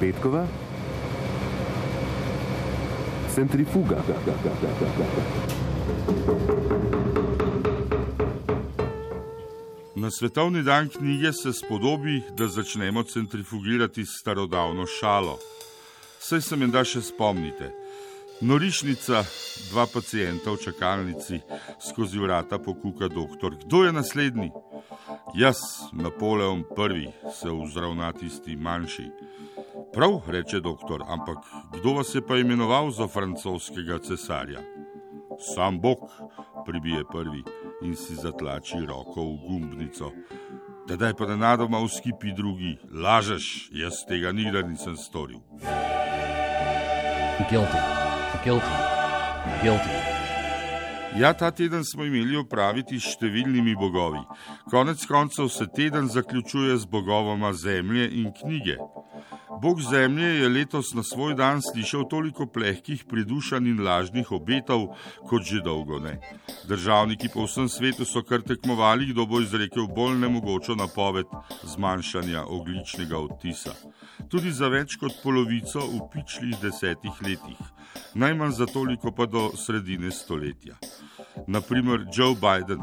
Petkova, centrifuga. Na svetovni dan knjige se spodobi, da začnemo centrifugirati starodavno šalo. Saj se mi da še spomnite. Norišnica, dva pacijenta v čakalnici, skozi vrata pokuka doktor. Kdo je naslednji? Jaz, Napoleon I, se vzravna tisti manjši. Prav, reče doktor, ampak kdo vas je pa imenoval za francoskega cesarja? Sam Bog, pribije prvi in si zatlači roko v gumbnico. Tedaj pa nenadoma vskipi drugi, lažeš, jaz tega nikdar nisem storil. Guilty, guilty, guilty. Ja, ta teden smo imeli opraviti s številnimi bogovi. Konec koncev se teden zaključuje z bogovoma zemlje in knjige. Bog zemlje je letos na svoj dan slišal toliko plehkih, pridušan in lažnih obetov, kot že dolgo ne. Državniki po vsem svetu so kar tekmovali, kdo bo izrekel bolj nemogočo napoved zmanjšanja ogličnega odtisa. Tudi za več kot polovico v pičlih desetih letih, najmanj za toliko pa do sredine stoletja naprimer Joe Biden.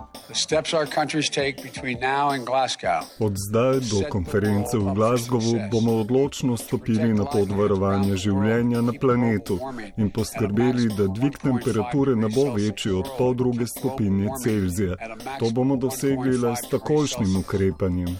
Od zdaj do konference v Glasgowu bomo odločno stopili na pot varovanja življenja na planetu in poskrbeli, da dvig temperature ne bo večji od pol druge stopinje Celzija. To bomo dosegli le s takošnjim ukrepanjem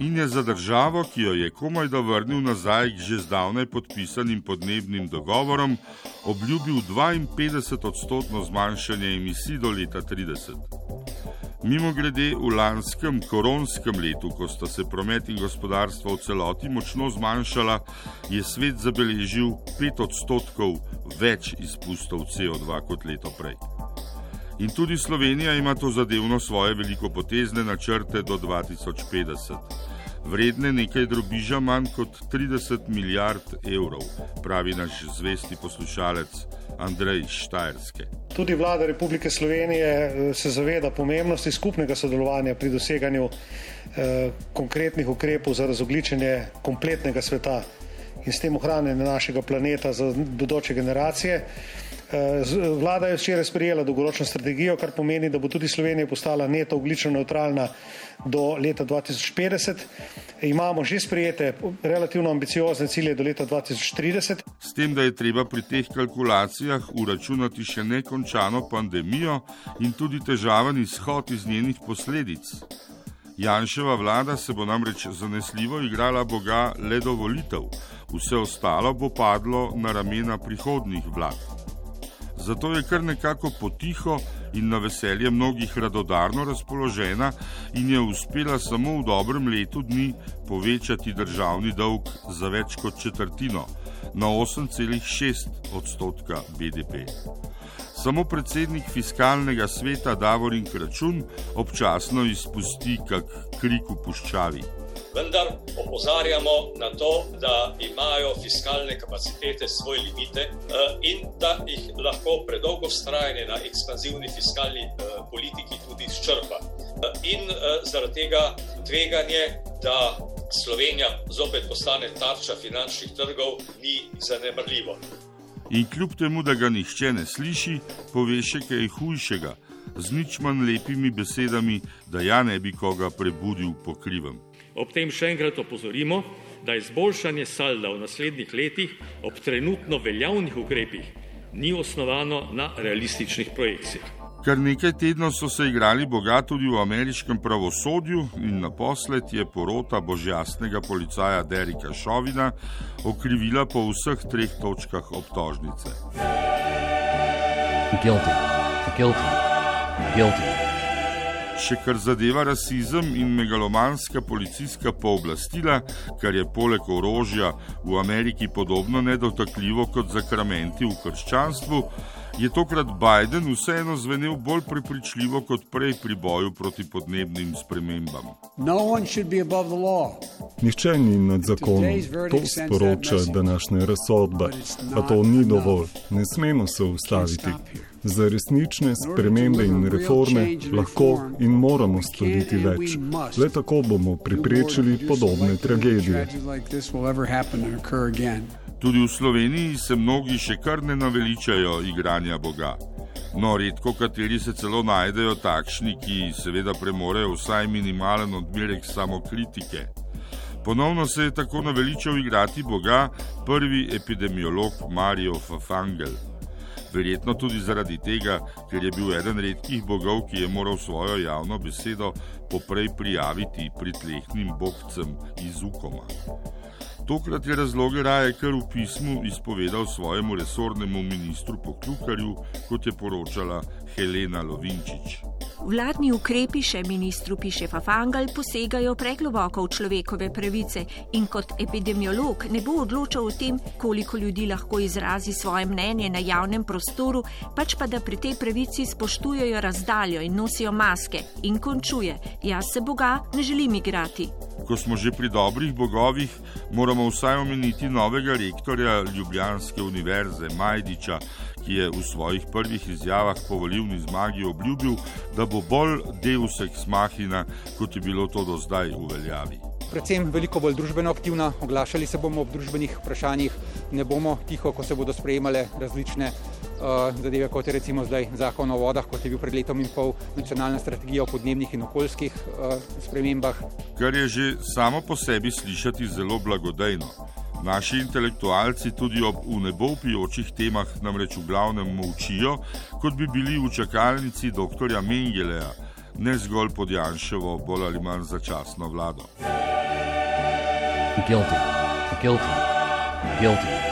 In je za državo, ki jo je komaj da vrnil nazaj k že zdavnaj podpisanim podnebnim dogovorom, obljubil 52 odstotno zmanjšanje emisij do leta 30. Mimo grede, v lanskem koronskem letu, ko sta se promet in gospodarstvo v celoti močno zmanjšala, je svet zabeležil 5 odstotkov več izpustov CO2 kot leto prej. In tudi Slovenija ima to zadevno svoje velikopotezne načrte do 2050, vredne nekaj drobiža manj kot 30 milijard evrov, pravi naš zvesti poslušalec Andrej Štajerske. Tudi vlada Republike Slovenije eh, se zaveda pomembnosti skupnega sodelovanja pri doseganju eh, konkretnih ukrepov za razogličenje kompletnega sveta in s tem ohranjanje našega planeta za bodoče generacije. Vlada je včeraj sprejela dolgoročno strategijo, kar pomeni, da bo tudi Slovenija postala neto oglično neutralna do leta 2050. Imamo že sprejete relativno ambiciozne cilje do leta 2030. S tem, da je treba pri teh kalkulacijah uračunati še nekončano pandemijo in tudi težaven izhod iz njenih posledic. Janševa vlada se bo namreč zanesljivo igrala Boga le do volitev, vse ostalo bo padlo na ramena prihodnih vlad zato je kar nekako potiho in na veselje mnogih radodarno razpoložena in je uspela samo v dobrem letu dni povečati državni dolg za več kot četrtino, na 8,6 odstotka BDP. Samo predsednik fiskalnega sveta Davorin Kračun občasno izpusti kak krik v puščavi vendar opozarjamo na to, da imajo fiskalne kapacitete svoje limite eh, in da jih lahko predolgo vztrajanje na ekspanzivni fiskalni eh, politiki tudi izčrpa. Eh, in zaradi tega tveganje, da Slovenija zopet postane tarča finančnih trgov, ni zanemrljivo. In kljub temu, da ga nihče ne sliši, pove še kaj hujšega, z nič manj lepimi besedami, da ja ne bi koga prebudil po krivem. Ob tem še enkrat opozorimo, da izboljšanje salda v naslednjih letih ob trenutno veljavnih ukrepih ni osnovano na realističnih projekcijah. Kar nekaj tednov so se igrali Boga tudi v ameriškem pravosodju in naposled je porota božjastnega policaja Derika Šovina okrivila po vseh treh točkah obtožnice. Guilty. Guilty. Guilty. Še kar zadeva rasizem in megalomanska policijska pooblastila, kar je poleg orožja v Ameriki podobno nedotakljivo kot zakramenti v krščanstvu, je tokrat Biden vseeno zvenel bolj prepričljivo kot prej pri boju proti podnebnim spremembam. No Nihče ni nad zakonom, to sporoča današnja razsodba. A to ni dovolj, ne smemo se ustaviti. Za resnične spremembe in reforme lahko in moramo storiti več. Le tako bomo preprečili podobne tragedije. Tudi v Sloveniji se mnogi še kar ne naveličajo igranja Boga. No, redko kateri se celo najdejo takšni, ki seveda premorejo vsaj minimalen odmerek samokritike. Ponovno se je tako naveličal igrati Boga prvi epidemiolog Marijo Fafangel. Verjetno tudi zaradi tega, ker je bil eden redkih bogov, ki je moral svojo javno besedo poprej prijaviti pritlehnim bogcem iz Ukoma. Tokrat je razloge raje kar v pismu izpovedal svojemu resornemu ministru Poklukarju, kot je poročala Helena Lovinčič. Vladni ukrepi, še ministru piše Fafangal, posegajo pregloboko v človekove pravice in kot epidemiolog ne bo odločal o tem, koliko ljudi lahko izrazi svoje mnenje na javnem prostoru, pač pa da pri tej pravici spoštujejo razdaljo in nosijo maske in končuje: Jaz se Boga ne želim igrati. Ko smo že pri dobrih bogovih, moramo vsaj omeniti novega rektorja Ljubljanske univerze Majdiča, ki je v svojih prvih izjavah po volivni zmagi obljubil, da bo bolj deus ex machina, kot je bilo to do zdaj v veljavi. Predvsem veliko bolj družbeno aktivna, oglašali se bomo ob družbenih vprašanjih, ne bomo tiho, ko se bodo sprejemale različne uh, zadeve, kot je recimo zdaj zakon o vodah, kot je bil pred letom in pol nacionalna strategija o podnebnih in okoljskih uh, spremembah. Kar je že samo po sebi slišati zelo blagodejno. Naši intelektualci tudi ob unebopijočih temah namreč v glavnem molčijo, kot bi bili v čakalnici dr. Mengeleja, ne zgolj pod Janševo, bolj ali manj začasno vlado. Guilty. Guilty. Guilty.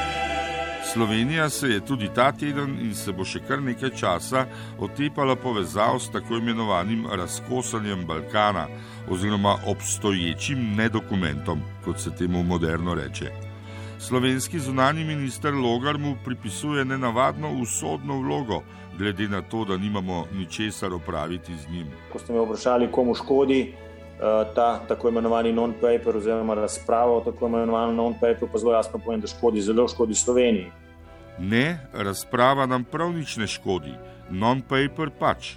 Slovenija se je tudi ta teden in se bo še kar nekaj časa otepala povezav s tako imenovanim razkosanjem Balkana oziroma obstoječim nedokumentom, kot se temu moderno reče. Slovenski zunani minister Logar mu pripisuje nenavadno usodno vlogo, glede na to, da nimamo ničesar opraviti z njim. Ko ste me vprašali, komu škodi uh, ta tako imenovani non-paper oziroma razprava o tako imenovanem non-paperu, pa zelo jasno povem, da škodi, zelo škodi Sloveniji. Ne, razprava nam prav nič ne škodi, non-paper pač.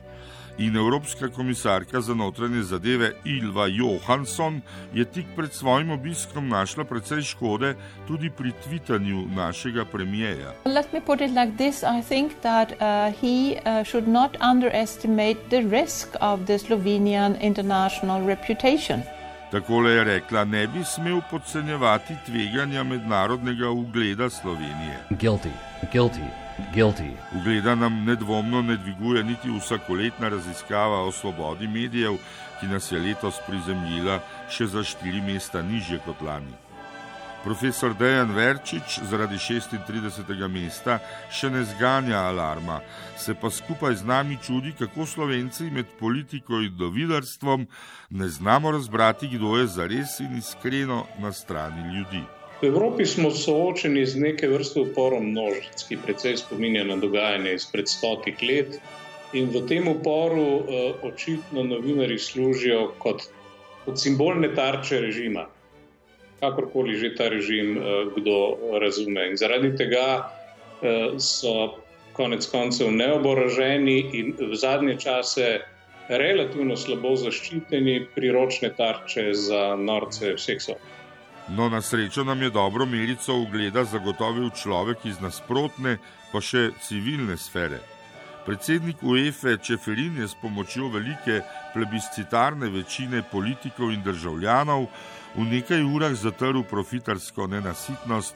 In Evropska komisarka za notranje zadeve Ilva Johansson je tik pred svojim obiskom našla precej škode tudi pri tvitanju našega premijeja. Let me put it like this: I think that uh, he uh, should not underestimate the risk of the Slovenian international reputation. Tako je rekla, ne bi smel podcenjevati tveganja mednarodnega ugleda Slovenije. Guilty. Guilty. Guilty. Ugleda nam nedvomno ne dviguje niti vsakoletna raziskava o svobodi medijev, ki nas je letos prizemljila še za štiri mesta nižje kot lani. Profesor Dejan Verčič zaradi 36. mesta še ne zganja alarma, se pa skupaj z nami čudi, kako slovenci med politiko in dovidarstvom ne znamo razbrati, kdo je zares in iskreno na strani ljudi. V Evropi smo soočeni z neke vrste uporom množic, ki precej spominja na dogajanje izpred stotih let. In v tem uporu uh, očitno novinari služijo kot, kot simbolne tarče režima, kakorkoli že ta režim uh, kdo razume. In zaradi tega uh, so konec koncev neoboroženi in v zadnje čase relativno slabo zaščiteni priročne tarče za norce vseh sorov. No, na srečo nam je dobro merico ugleda zagotovil človek iz nasprotne, pa še civilne sfere. Predsednik UEFA Čeferin je s pomočjo velike plebiscitarne večine politikov in državljanov v nekaj urah zatrl profitarsko nenasitnost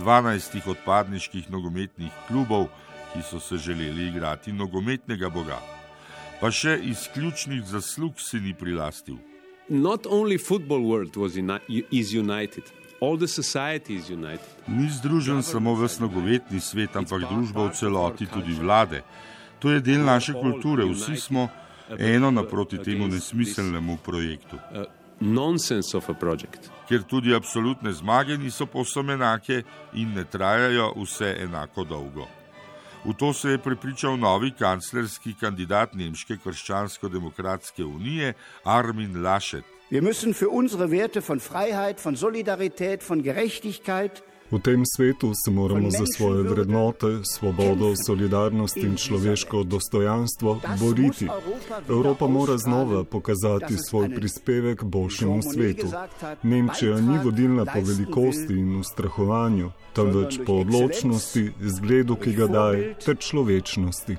12 odpadniških nogometnih klubov, ki so se želeli igrati nogometnega boga. Pa še izključnih zaslug si ni prilastil not only football world was uni is united. All the society is united. Ni združen samo ves nogometni svet, ampak družba v celoti, tudi vlade. To je del naše kulture, vsi smo eno naproti temu nesmiselnemu projektu. Ker tudi absolutne zmage niso povsem enake in ne trajajo vse enako dolgo. V to se je prepričal novi kanclerski kandidat Nemške krščansko-demokratske unije Armin Laschet. Wir müssen für unsere Werte von Freiheit, von Solidarität, von Gerechtigkeit V tem svetu se moramo za svoje vrednote, svobodo, solidarnost in človeško dostojanstvo boriti. Evropa mora znova pokazati svoj prispevek boljšemu svetu. Nemčija ni vodilna po velikosti in ustrahovanju, temveč po odločnosti, zgledu, ki ga daje, ter človečnosti.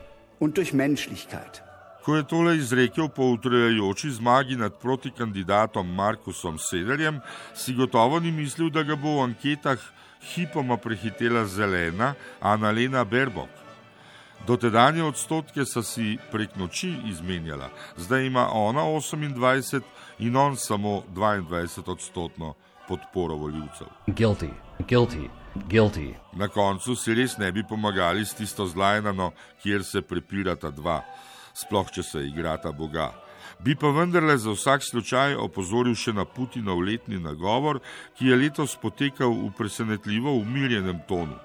Ko je tole izrekel po utrejajoči zmagi nad protikandidatom Markusom Sederjem, si gotovo ni mislil, da ga bo v anketah hipoma prehitela zelena Annalena Berbok. Dotedanje odstotke so si prek noči izmenjala, zdaj ima ona 28 in on samo 22 odstotno podporo voljivcev. Guilty, guilty, guilty. Na koncu si res ne bi pomagali s tisto zlajnano, kjer se prepirata dva, sploh če se igrata Boga bi pa vendarle za vsak slučaj opozoril še na Putinov letni nagovor, ki je letos potekal v presenetljivo umirjenem tonu.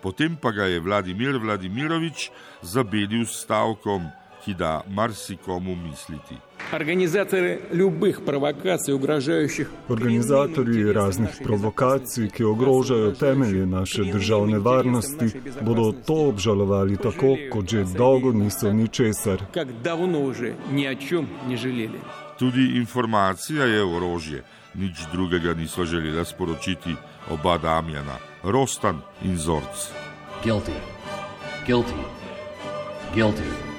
Potem pa ga je Vladimir Vladimirovič zabedil s stavkom, ki da marsikomu misliti. Organizatorji ljubih provokacij, ugrožajočih. Organizatorji raznih provokacij, ki ogrožajo temelje naše državne varnosti, bodo to obžalovali tako, kot že dolgo niso ničesar. Tudi informacija je orožje, nič drugega niso želela sporočiti oba Damjana, Rostan in Zorc. Guilty. Guilty. Guilty.